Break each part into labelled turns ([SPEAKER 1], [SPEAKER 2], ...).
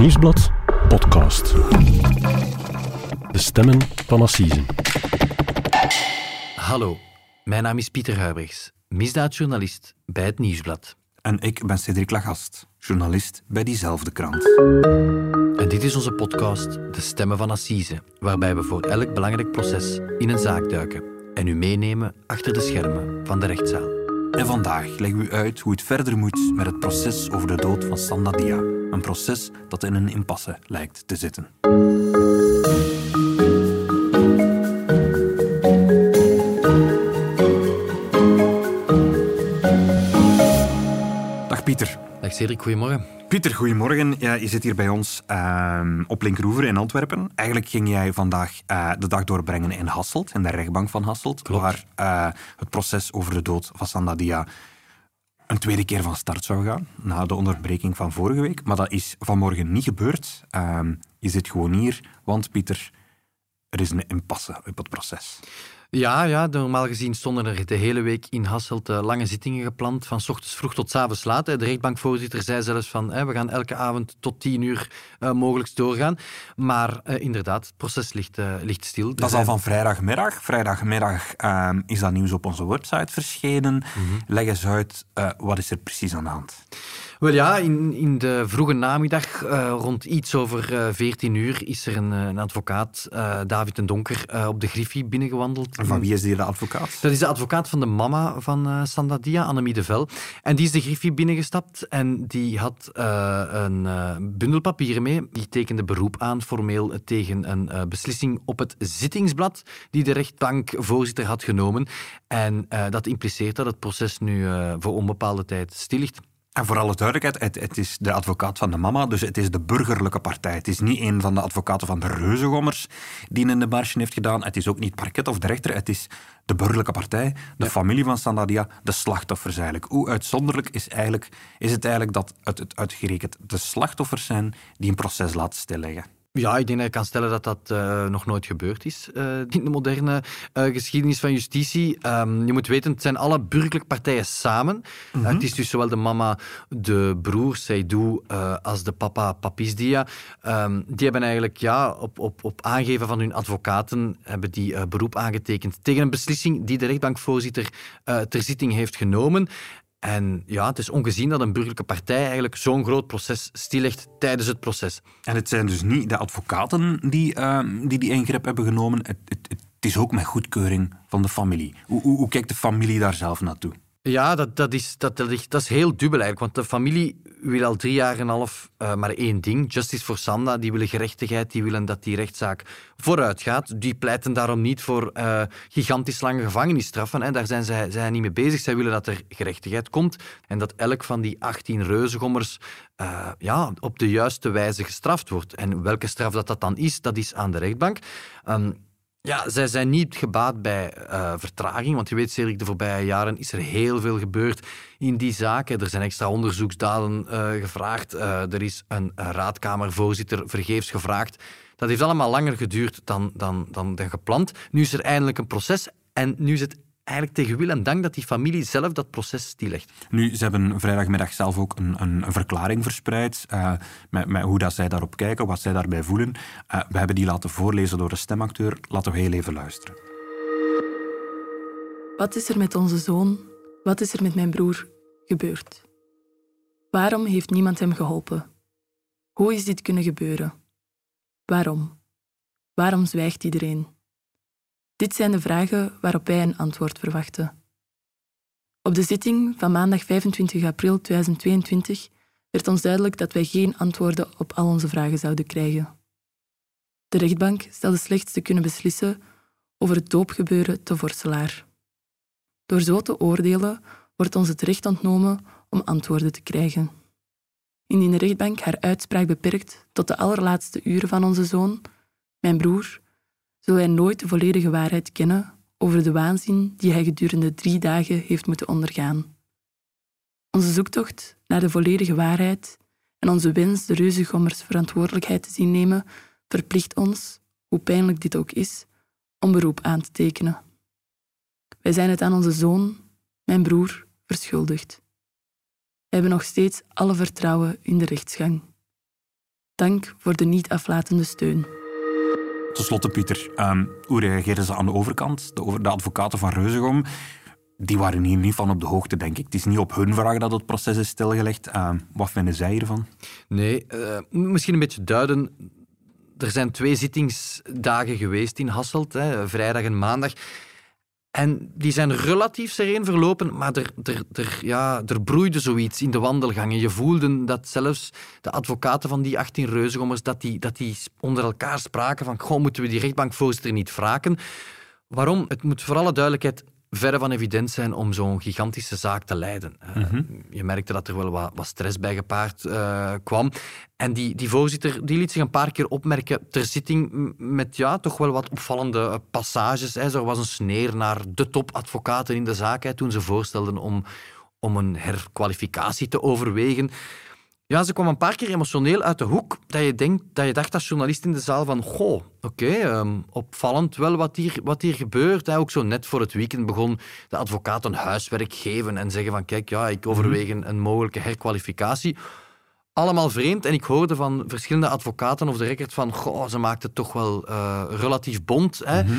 [SPEAKER 1] Nieuwsblad podcast. De stemmen van Assisen.
[SPEAKER 2] Hallo, mijn naam is Pieter Huibrechts, misdaadjournalist bij het Nieuwsblad.
[SPEAKER 3] En ik ben Cedric Lagast, journalist bij diezelfde krant.
[SPEAKER 2] En dit is onze podcast De Stemmen van Assise, waarbij we voor elk belangrijk proces in een zaak duiken en u meenemen achter de schermen van de rechtszaal.
[SPEAKER 3] En vandaag leggen we u uit hoe het verder moet met het proces over de dood van Sanda Dia. Een proces dat in een impasse lijkt te zitten. Dag
[SPEAKER 2] Cedric, goedemorgen.
[SPEAKER 3] Pieter, goedemorgen. Ja, je zit hier bij ons ehm, op Linkroever in Antwerpen. Eigenlijk ging jij vandaag eh, de dag doorbrengen in Hasselt, in de rechtbank van Hasselt,
[SPEAKER 2] Klopt.
[SPEAKER 3] waar eh, het proces over de dood van Sanda Dia een tweede keer van start zou gaan, na de onderbreking van vorige week. Maar dat is vanmorgen niet gebeurd. Ehm, je zit gewoon hier, want Pieter, er is een impasse op het proces.
[SPEAKER 2] Ja, ja, normaal gezien stonden er de hele week in Hasselt eh, lange zittingen gepland, van 's ochtends vroeg tot 's avonds laat. De rechtbankvoorzitter zei zelfs van, we gaan elke avond tot tien uur eh, mogelijk doorgaan. Maar eh, inderdaad, het proces ligt, ligt stil.
[SPEAKER 3] Dat is
[SPEAKER 2] zijn-
[SPEAKER 3] al van vrijdagmiddag. Vrijdagmiddag ehm, is dat nieuws op onze website verschenen. Leg eens uit, wat is er precies aan de hand?
[SPEAKER 2] Wel ja, in, in de vroege namiddag, eh, rond iets over eh 14 uur, is er een, eh, een advocaat, eh, David den Donker, eh, op de Griffie binnengewandeld.
[SPEAKER 3] En van wie is die de advocaat?
[SPEAKER 2] Dat is de advocaat van de mama van eh Sandadia, Annemie de Vel. En die is de Griffie binnengestapt en die had eh, een eh, bundel papieren mee. Die tekende beroep aan formeel tegen een eh, beslissing op het zittingsblad die de rechtbankvoorzitter had genomen. En eh, dat impliceert dat het proces nu eh, voor onbepaalde tijd stil ligt.
[SPEAKER 3] En voor alle duidelijkheid, het, het is de advocaat van de mama, dus het is de burgerlijke partij. Het is niet een van de advocaten van de reuzengommers die in de marge heeft gedaan. Het is ook niet parket of de rechter, het is de burgerlijke partij, de familie van Sandadia, de slachtoffers eigenlijk. Hoe uitzonderlijk is, eigenlijk, is het eigenlijk dat het, het uitgerekend de slachtoffers zijn die een proces laten stilleggen?
[SPEAKER 2] Ja, ik denk dat je kan stellen dat dat eh, nog nooit gebeurd is eh, in de moderne eh, geschiedenis van justitie. Ehm, je moet weten, het zijn alle burgerlijke partijen samen. Eh, het is dus zowel de mama, de broer Seydou, als de papa Papisdia. Ehm, die hebben eigenlijk ja, op, op, op aangeven van hun advocaten hebben die, beroep aangetekend tegen een beslissing die de rechtbankvoorzitter ter zitting heeft genomen. En ja, het is ongezien dat een burgerlijke partij eigenlijk zo'n groot proces stillegt tijdens het proces.
[SPEAKER 3] En het zijn dus niet de advocaten die ehm, die, die ingreep hebben genomen. Het, het, het is ook met goedkeuring van de familie. Hoe, hoe, hoe kijkt de familie daar zelf naartoe?
[SPEAKER 2] Ja, dat, dat, is, dat, dat, is- heel dubbel eigenlijk. Want de familie wil al drie jaar en een half eh, maar één ding. Justice for Sanda. Die willen gerechtigheid. Die willen dat die rechtszaak vooruit gaat. Die pleiten daarom niet voor eh, gigantisch lange gevangenisstraffen. Hè. Daar zijn zij, zij niet mee bezig. Zij willen dat er gerechtigheid komt. En dat elk van die 18 reuzengommers eh, ja, op de juiste wijze gestraft wordt. En welke straf dat, dat dan is, dat is aan de rechtbank. Ehm, ja, zij zijn niet gebaat bij eh, vertraging, want je weet, Cedric, de voorbije jaren is er heel veel gebeurd in die zaken. Er zijn extra onderzoeksdaden eh, gevraagd. Eh, er is een raadkamervoorzitter vergeefs gevraagd. Dat heeft allemaal langer geduurd dan, dan, dan, dan gepland. Nu is er eindelijk een proces en nu is het eigenlijk tegen wil en dank dat die familie zelf dat proces stillegt.
[SPEAKER 3] Nu, ze hebben vrijdagmiddag zelf ook een, een, een verklaring verspreid eh, met, met hoe dat zij daarop kijken, wat zij daarbij voelen. Eh, we hebben die laten voorlezen door een stemacteur. Laten we heel even luisteren.
[SPEAKER 4] Wat is er met onze zoon? Wat is er met mijn broer gebeurd? Waarom heeft niemand hem geholpen? Hoe is dit kunnen gebeuren? Waarom? Waarom zwijgt iedereen? Dit zijn de vragen waarop wij een antwoord verwachten. Op de zitting van maandag 25 april 2022 werd ons duidelijk dat wij geen antwoorden op al onze vragen zouden krijgen. De rechtbank stelde slechts te kunnen beslissen over het doopgebeuren te Vorselaar. Door zo te oordelen wordt ons het recht ontnomen om antwoorden te krijgen. Indien de rechtbank haar uitspraak beperkt tot de allerlaatste uren van onze zoon, mijn broer, zullen nooit de volledige waarheid kennen over de waanzin die hij gedurende drie dagen heeft moeten ondergaan. Onze zoektocht naar de volledige waarheid en onze wens de reuzengommers verantwoordelijkheid te zien nemen, verplicht ons, hoe pijnlijk dit ook is, om beroep aan te tekenen. Wij zijn het aan onze zoon, mijn broer, verschuldigd. We hebben nog steeds alle vertrouwen in de rechtsgang. Dank voor de niet aflatende steun.
[SPEAKER 3] Ten slotte, Pieter, ehm, hoe reageerden ze aan de overkant? De, advocaten van Reuzegom, die waren hier niet van op de hoogte, denk ik. Het is niet op hun vraag dat het proces is stilgelegd. Ehm, wat vinden zij hiervan?
[SPEAKER 2] Nee, uh, misschien een beetje duiden. Er zijn twee zittingsdagen geweest in Hasselt, hè, vrijdag en maandag. En die zijn relatief sereen verlopen, maar er, er, er, ja, er broeide zoiets in de wandelgangen. Je voelde dat zelfs de advocaten van die 18 reuzengommers, dat die, dat die onder elkaar spraken van goh, moeten we die rechtbankvoorzitter niet wraken? Waarom? Het moet voor alle duidelijkheid verre van evident zijn om zo'n gigantische zaak te leiden. Eh, mhm. Je merkte dat er wel wat, wat stress bij gepaard uh, kwam. En die, die voorzitter die liet zich een paar keer opmerken ter zitting met ja, toch wel wat opvallende passages. Hè. Er was een sneer naar de topadvocaten in de zaak hè, toen ze voorstelden om, om een herkwalificatie te overwegen. Ja, ze kwam een paar keer emotioneel uit de hoek dat je, denkt, dat je dacht als journalist in de zaal van goh, oké, ehm, opvallend wel wat hier, wat hier gebeurt. Hè. Ook zo net voor het weekend begon de advocaat een huiswerk geven en zeggen van kijk, ja, ik overweeg een, een mogelijke herkwalificatie. Allemaal vreemd. En ik hoorde van verschillende advocaten of de record van goh, ze maakten het toch wel uh, relatief bond. Hè. Mhm.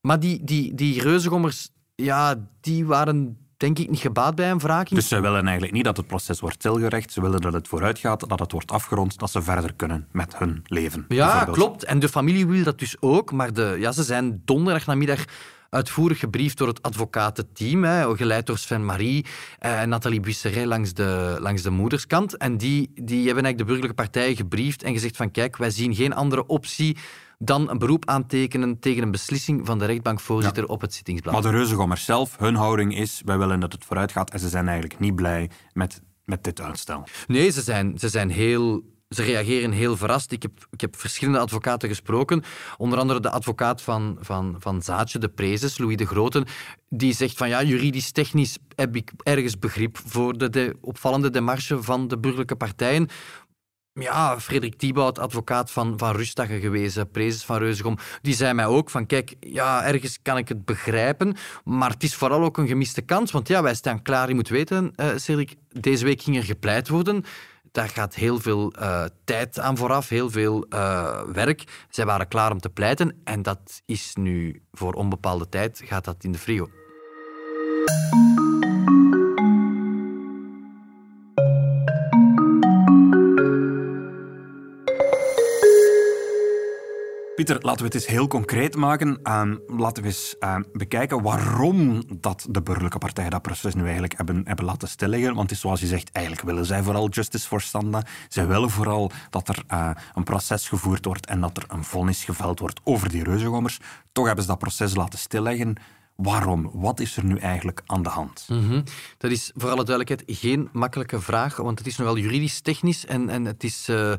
[SPEAKER 2] Maar die, die, die reuzengommers, ja, die waren denk ik niet gebaat bij een wraking.
[SPEAKER 3] Dus ze willen eigenlijk niet dat het proces wordt stilgerecht. Ze willen dat het vooruit gaat, dat het wordt afgerond, dat ze verder kunnen met hun leven.
[SPEAKER 2] Ja, klopt. En de familie wil dat dus ook. Maar de, ja, ze zijn donderdag namiddag uitvoerig gebriefd door het advocatenteam, hè, geleid door Sven Marie eh, en Nathalie Buisseret langs de, langs de moederskant. En die, die hebben eigenlijk de burgerlijke partijen gebriefd en gezegd van kijk, wij zien geen andere optie dan een beroep aantekenen tegen een beslissing van de rechtbankvoorzitter op het zittingsblad.
[SPEAKER 3] Maar de Reuzengommers zelf, hun houding is, wij willen dat het vooruit gaat en ze zijn eigenlijk niet blij met, met dit uitstel.
[SPEAKER 2] Nee, ze zijn, ze zijn heel ze reageren heel verrast. Ik heb, ik heb verschillende advocaten gesproken. Onder andere de advocaat van, van, van Zaatje, de Prezes, Louis de Groten. Die zegt van ja, juridisch-technisch heb ik ergens begrip voor de, de opvallende demarche van de burgerlijke partijen ja, Frederik Thibaut, advocaat van, van Rustagge gewezen, prezes van Reuzegom, die zei mij ook van, kijk, ja, ergens kan ik het begrijpen, maar het is vooral ook een gemiste kans, want ja, wij staan klaar, je moet weten, uh, deze week ging er gepleit worden. Daar gaat heel veel uh, tijd aan vooraf, heel veel uh, werk. Zij waren klaar om te pleiten en dat is nu voor onbepaalde tijd, gaat dat in de frio.
[SPEAKER 3] Laten we het eens heel concreet maken. Uh, laten we eens uh, bekijken waarom dat de burgerlijke partijen dat proces nu eigenlijk hebben, hebben laten stilleggen. Want is zoals je zegt, eigenlijk willen zij vooral justice Standa. Zij willen vooral dat er uh, een proces gevoerd wordt en dat er een vonnis geveld wordt over die reuzengommers. Toch hebben ze dat proces laten stilleggen. Waarom? Wat is er nu eigenlijk aan de hand?
[SPEAKER 2] Mhm. Dat is voor alle duidelijkheid geen makkelijke vraag, want het is nogal juridisch-technisch en, en het, is, uh,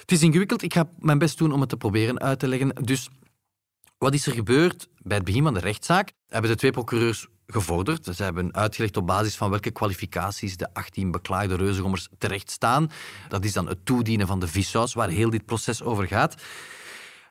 [SPEAKER 2] het is ingewikkeld. Ik ga mijn best doen om het te proberen uit te leggen. Dus wat is er gebeurd bij het begin van de rechtszaak? Hebben de twee procureurs gevorderd. Ze hebben uitgelegd op basis van welke kwalificaties de 18 beklaagde reuzengommers terecht staan. Dat is dan het toedienen van de vissaus, waar heel dit proces over gaat.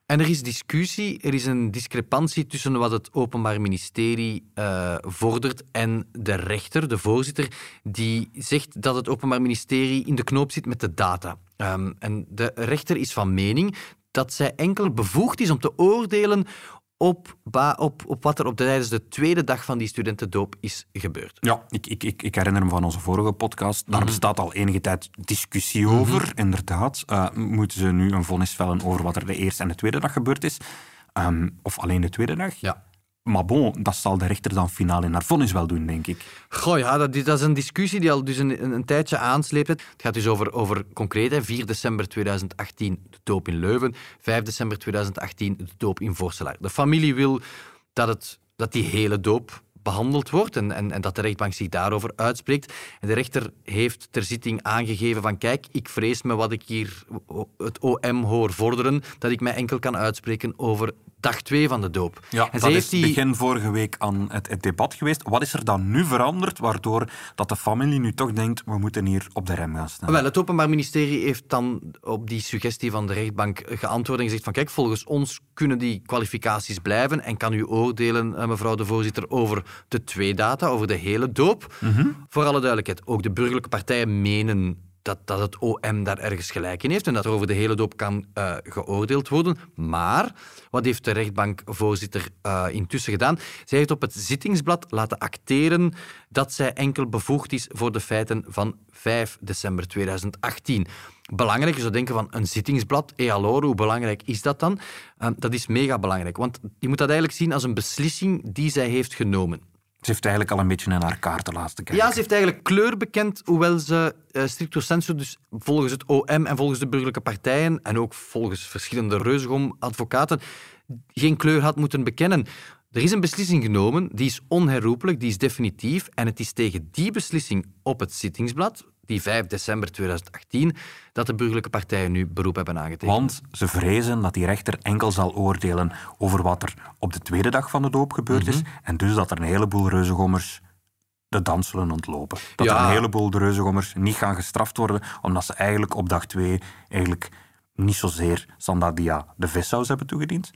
[SPEAKER 2] En er is discussie, er is een discrepantie tussen wat het Openbaar Ministerie uh, vordert en de rechter, de voorzitter, die zegt dat het Openbaar Ministerie in de knoop zit met de data. Um, en de rechter is van mening dat zij enkel bevoegd is om te oordelen op, op, op wat er op de, tijdens de tweede dag van die studentendoop is gebeurd.
[SPEAKER 3] Ja, ik, ik, ik, ik herinner me van onze vorige podcast. Daar mhm. bestaat al enige tijd discussie over, mhm. inderdaad. Uh, moeten ze nu een vonnis vellen over wat er de eerste en de tweede dag gebeurd is? Um, of alleen de tweede dag?
[SPEAKER 2] Ja.
[SPEAKER 3] Maar bon, dat zal de rechter dan finaal in haar vonnis wel doen, denk ik.
[SPEAKER 2] Goh, ja, dat, is een discussie die al dus een, een, tijdje aansleept. Het gaat dus over, over concreet, hè, 4 december 2018 de doop in Leuven, 5 december 2018 de doop in Voorselaar. De familie wil dat, het, dat die hele doop behandeld wordt en, en, en, dat de rechtbank zich daarover uitspreekt. En de rechter heeft ter zitting aangegeven van kijk, ik vrees me wat ik hier het OM hoor vorderen, dat ik mij enkel kan uitspreken over dag twee van de doop.
[SPEAKER 3] Ja, en dat is die... begin vorige week aan het, het, debat geweest. Wat is er dan nu veranderd, waardoor dat de familie nu toch denkt, we moeten hier op de rem gaan staan?
[SPEAKER 2] Wel, het Openbaar Ministerie heeft dan op die suggestie van de rechtbank geantwoord en gezegd van kijk, volgens ons kunnen die kwalificaties blijven en kan u oordelen, eh, mevrouw de voorzitter, over de twee data, over de hele doop. Mm Voor alle duidelijkheid, ook de burgerlijke partijen menen dat, dat het OM daar ergens gelijk in heeft en dat er over de hele doop kan uh, geoordeeld worden. Maar, wat heeft de rechtbankvoorzitter uh, intussen gedaan? Zij heeft op het zittingsblad laten acteren dat zij enkel bevoegd is voor de feiten van 5 december 2018. Belangrijk, je zou denken van een zittingsblad, EALOR, hoe belangrijk is dat dan? Uh, dat is mega belangrijk, want je moet dat eigenlijk zien als een beslissing die zij heeft genomen.
[SPEAKER 3] Ze heeft eigenlijk al een beetje naar haar kaarten laten kijken.
[SPEAKER 2] Ja, ze heeft eigenlijk kleur bekend, hoewel ze uh, stricto sensu, dus volgens het OM en volgens de burgerlijke partijen en ook volgens verschillende reuzegom-advocaten, geen kleur had moeten bekennen. Er is een beslissing genomen, die is onherroepelijk, die is definitief. En het is tegen die beslissing op het zittingsblad, die 5 december 2018, dat de burgerlijke partijen nu beroep hebben aangetekend.
[SPEAKER 3] Want ze vrezen dat die rechter enkel zal oordelen over wat er op de tweede dag van de doop gebeurd is. Mhm. En dus dat er een heleboel reuzegommers de dans zullen ontlopen. Dat er een heleboel de reuzegommers niet gaan gestraft worden, omdat ze eigenlijk op dag 2 eigenlijk niet zozeer Sandadia de vissaus hebben toegediend,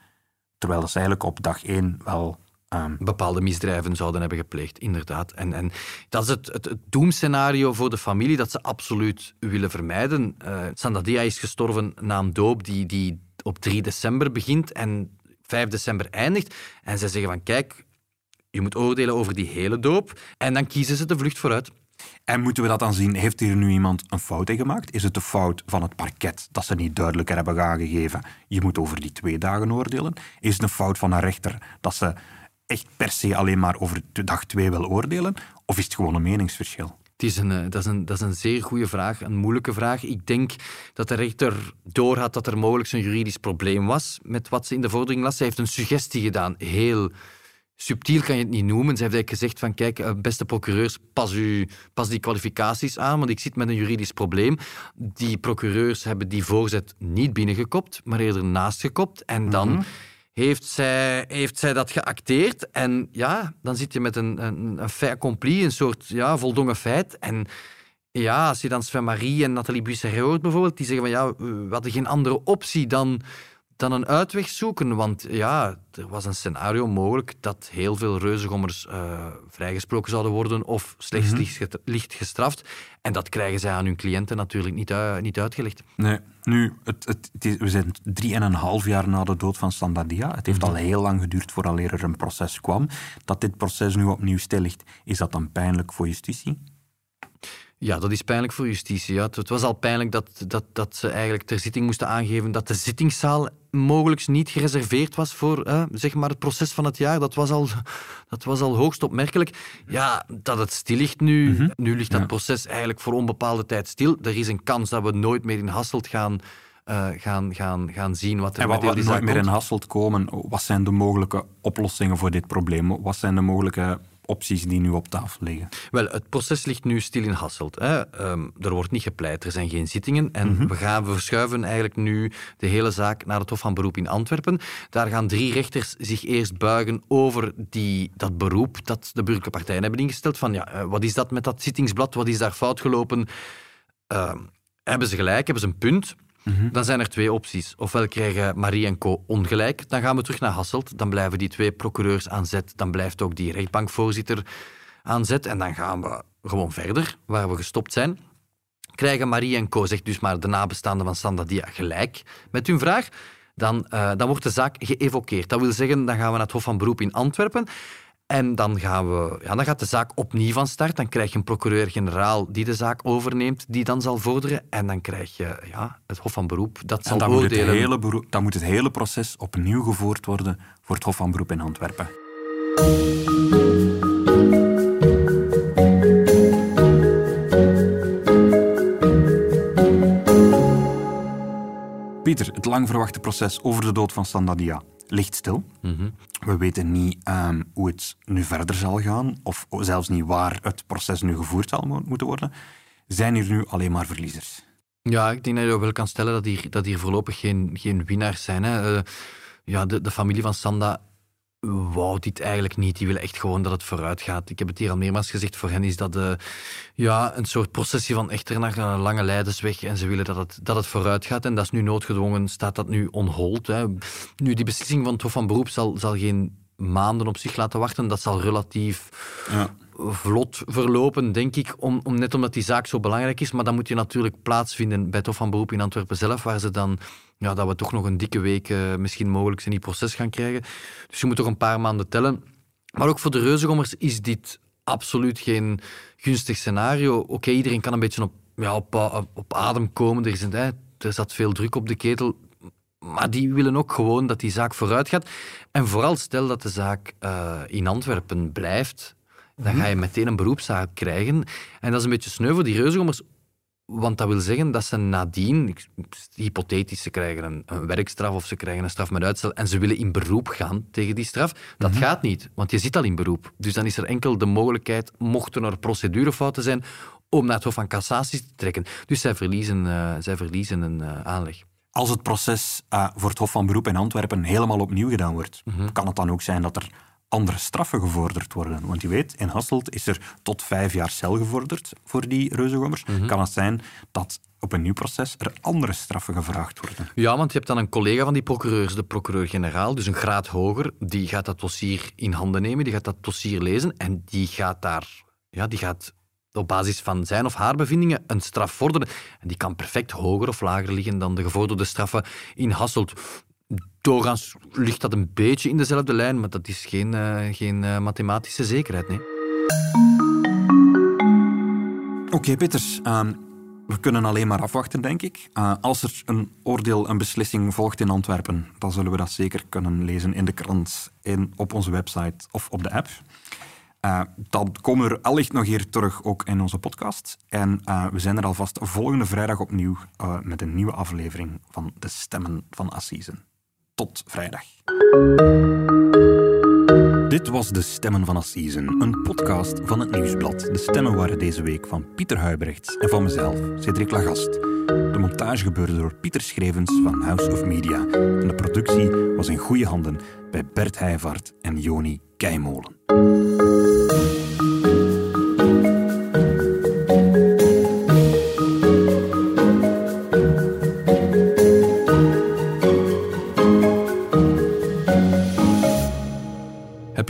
[SPEAKER 3] terwijl ze eigenlijk op dag 1 wel
[SPEAKER 2] Um, bepaalde misdrijven zouden hebben gepleegd, inderdaad. En, en dat is het, het, het, doemscenario voor de familie dat ze absoluut willen vermijden. Uh, Sandadia is gestorven na een doop die, die op 3 december begint en 5 december eindigt. En zij zeggen van, kijk, je moet oordelen over die hele doop. En dan kiezen ze de vlucht vooruit.
[SPEAKER 3] En moeten we dat dan zien? Heeft hier nu iemand een fout in gemaakt? Is het de fout van het parket dat ze niet duidelijker hebben aangegeven? Je moet over die twee dagen oordelen. Is het een fout van een rechter dat ze echt per se alleen maar over dag twee wil oordelen? Of is het gewoon een meningsverschil?
[SPEAKER 2] Het is een, eh, dat, is een, dat is een zeer goede vraag, een moeilijke vraag. Ik denk dat de rechter doorhad dat er mogelijk een juridisch probleem was met wat ze in de vordering las. Zij heeft een suggestie gedaan, heel subtiel kan je het niet noemen. Ze heeft eigenlijk gezegd van kijk, eh, beste procureurs, pas, u, pas die kwalificaties aan, want ik zit met een juridisch probleem. Die procureurs hebben die voorzet niet binnengekopt, maar eerder naast gekopt. En dan... Mhm heeft zij, heeft zij dat geacteerd. En ja, dan zit je met een, een, een fait accompli, een soort ja, voldongen feit. En ja, als je dan Sven Marie en Nathalie Buisser hoort bijvoorbeeld, die zeggen van ja, we hadden geen andere optie dan dan een uitweg zoeken. Want ja, er was een scenario mogelijk dat heel veel reuzengommers uh, vrijgesproken zouden worden of slechts mm licht gestraft. En dat krijgen zij aan hun cliënten natuurlijk niet, niet uitgelegd.
[SPEAKER 3] Nee, nu, het, het, is, we zijn drieënhalf jaar na de dood van Standardia. Het heeft mhm. al heel lang geduurd voordat er een proces kwam. Dat dit proces nu opnieuw stil ligt, is dat dan pijnlijk voor justitie?
[SPEAKER 2] Ja, dat is pijnlijk voor justitie. Ja. Het was al pijnlijk dat, dat, dat ze eigenlijk ter zitting moesten aangeven dat de zittingszaal mogelijk niet gereserveerd was voor zeg maar het proces van het jaar. Dat was, al, dat was al hoogst opmerkelijk. Ja, dat het stil ligt nu. Mhm. Nu ligt dat proces eigenlijk voor onbepaalde tijd stil. Er is een kans dat we nooit meer in Hasselt gaan... Uh, gaan, gaan, gaan zien wat er
[SPEAKER 3] en
[SPEAKER 2] wat,
[SPEAKER 3] met die nooit meer in Hasselt komen, wat zijn de mogelijke oplossingen voor dit probleem? Wat zijn de mogelijke opties die nu op tafel liggen?
[SPEAKER 2] Wel, het proces ligt nu stil in Hasselt. Hè. Ehm, er wordt niet gepleit, er zijn geen zittingen. En mhm. we, gaan, we verschuiven eigenlijk nu de hele zaak naar het Hof van Beroep in Antwerpen. Daar gaan drie rechters zich eerst buigen over die, dat beroep dat de burgerlijke partijen hebben ingesteld. Van ja, eh, wat is dat met dat zittingsblad? Wat is daar fout gelopen? Uh, hebben ze gelijk? Hebben ze een punt? Mhm. Dan zijn er twee opties. Ofwel krijgen Marie en Co. ongelijk, dan gaan we terug naar Hasselt. Dan blijven die twee procureurs aan zet. Dan blijft ook die rechtbankvoorzitter aan zet. En dan gaan we gewoon verder, waar we gestopt zijn. Krijgen Marie en Co. zegt dus maar de nabestaanden van Sandadia gelijk met hun vraag. Dan, uh, dan wordt de zaak geëvokeerd. Dat wil zeggen, dan gaan we naar het Hof van Beroep in Antwerpen. En dan, gaan we, ja, dan gaat de zaak opnieuw van start. Dan krijg je een procureur-generaal die de zaak overneemt, die dan zal vorderen. En dan krijg je ja, het Hof van Beroep, dat zal
[SPEAKER 3] dan
[SPEAKER 2] oordelen.
[SPEAKER 3] Moet het hele beroep, dan moet het hele proces opnieuw gevoerd worden voor het Hof van Beroep in Antwerpen. Pieter, het lang verwachte proces over de dood van Sandadia ligt stil. Mhm. We weten niet ehm, hoe het nu verder zal gaan, of zelfs niet waar het proces nu gevoerd zal moeten worden. Zijn hier nu alleen maar verliezers?
[SPEAKER 2] Ja, ik denk dat je wel kan stellen dat hier, dat hier voorlopig geen, geen winnaars zijn. Hè. Uh, ja, de, de familie van Sanda wou dit eigenlijk niet. Die willen echt gewoon dat het vooruit gaat. Ik heb het hier al meermaals gezegd. Voor hen is dat de, ja, een soort processie van echter naar een lange leidensweg. En ze willen dat het, dat het vooruit gaat. En dat is nu noodgedwongen, staat dat nu on hold. Hè. Nu, die beslissing van het Hof van Beroep zal, zal geen maanden op zich laten wachten. Dat zal relatief... Ja vlot verlopen, denk ik, om, om, net omdat die zaak zo belangrijk is. Maar dan moet je natuurlijk plaatsvinden bij het Hof van Beroep in Antwerpen zelf, waar ze dan, ja, dat we toch nog een dikke week uh, misschien mogelijk in die proces gaan krijgen. Dus je moet toch een paar maanden tellen. Maar ook voor de reuzengommers is dit absoluut geen gunstig scenario. Oké, iedereen kan een beetje op, ja, op, op adem komen. Er, is een, er zat veel druk op de ketel. Maar die willen ook gewoon dat die zaak vooruit gaat. En vooral stel dat de zaak uh, in Antwerpen blijft, dan ga je meteen een beroepszaak krijgen. En dat is een beetje sneu voor die reuzengommers. Want dat wil zeggen dat ze nadien, hypothetisch, ze krijgen een, een, werkstraf of ze krijgen een straf met uitstel en ze willen in beroep gaan tegen die straf. Dat mhm. gaat niet, want je zit al in beroep. Dus dan is er enkel de mogelijkheid, mochten er procedurefouten zijn, om naar het Hof van Cassatie te trekken. Dus zij verliezen, uh, zij verliezen een uh, aanleg.
[SPEAKER 3] Als het proces uh, voor het Hof van Beroep in Antwerpen helemaal opnieuw gedaan wordt, mhm. kan het dan ook zijn dat er andere straffen gevorderd worden. Want je weet, in Hasselt is er tot vijf jaar cel gevorderd voor die reuzengommers. Mm Kan het zijn dat op een nieuw proces er andere straffen gevraagd worden?
[SPEAKER 2] Ja, want je hebt dan een collega van die procureurs, de procureur-generaal, dus een graad hoger, die gaat dat dossier in handen nemen, die gaat dat dossier lezen en die gaat daar... Ja, die gaat op basis van zijn of haar bevindingen een straf vorderen. En die kan perfect hoger of lager liggen dan de gevorderde straffen in Hasselt. Doorgaans ligt dat een beetje in dezelfde lijn, maar dat is geen, uh, geen uh, mathematische zekerheid. Nee.
[SPEAKER 3] Oké, okay, Peters. Uh, we kunnen alleen maar afwachten, denk ik. Uh, als er een oordeel, een beslissing volgt in Antwerpen, dan zullen we dat zeker kunnen lezen in de krant, in, op onze website of op de app. Dan komen we allicht nog hier terug, ook in onze podcast. En we zijn er alvast volgende vrijdag opnieuw met een nieuwe aflevering van De Stemmen van Assisen. Tot vrijdag. Dit was De Stemmen van Assisen, een podcast van het Nieuwsblad. De stemmen waren deze week van Pieter Huibrechts en van mezelf, Cedric Lagast. De montage gebeurde door Pieter Schrevens van House of Media. En de productie was in goede handen bij Bert Heijvaart en Joni Keimolen.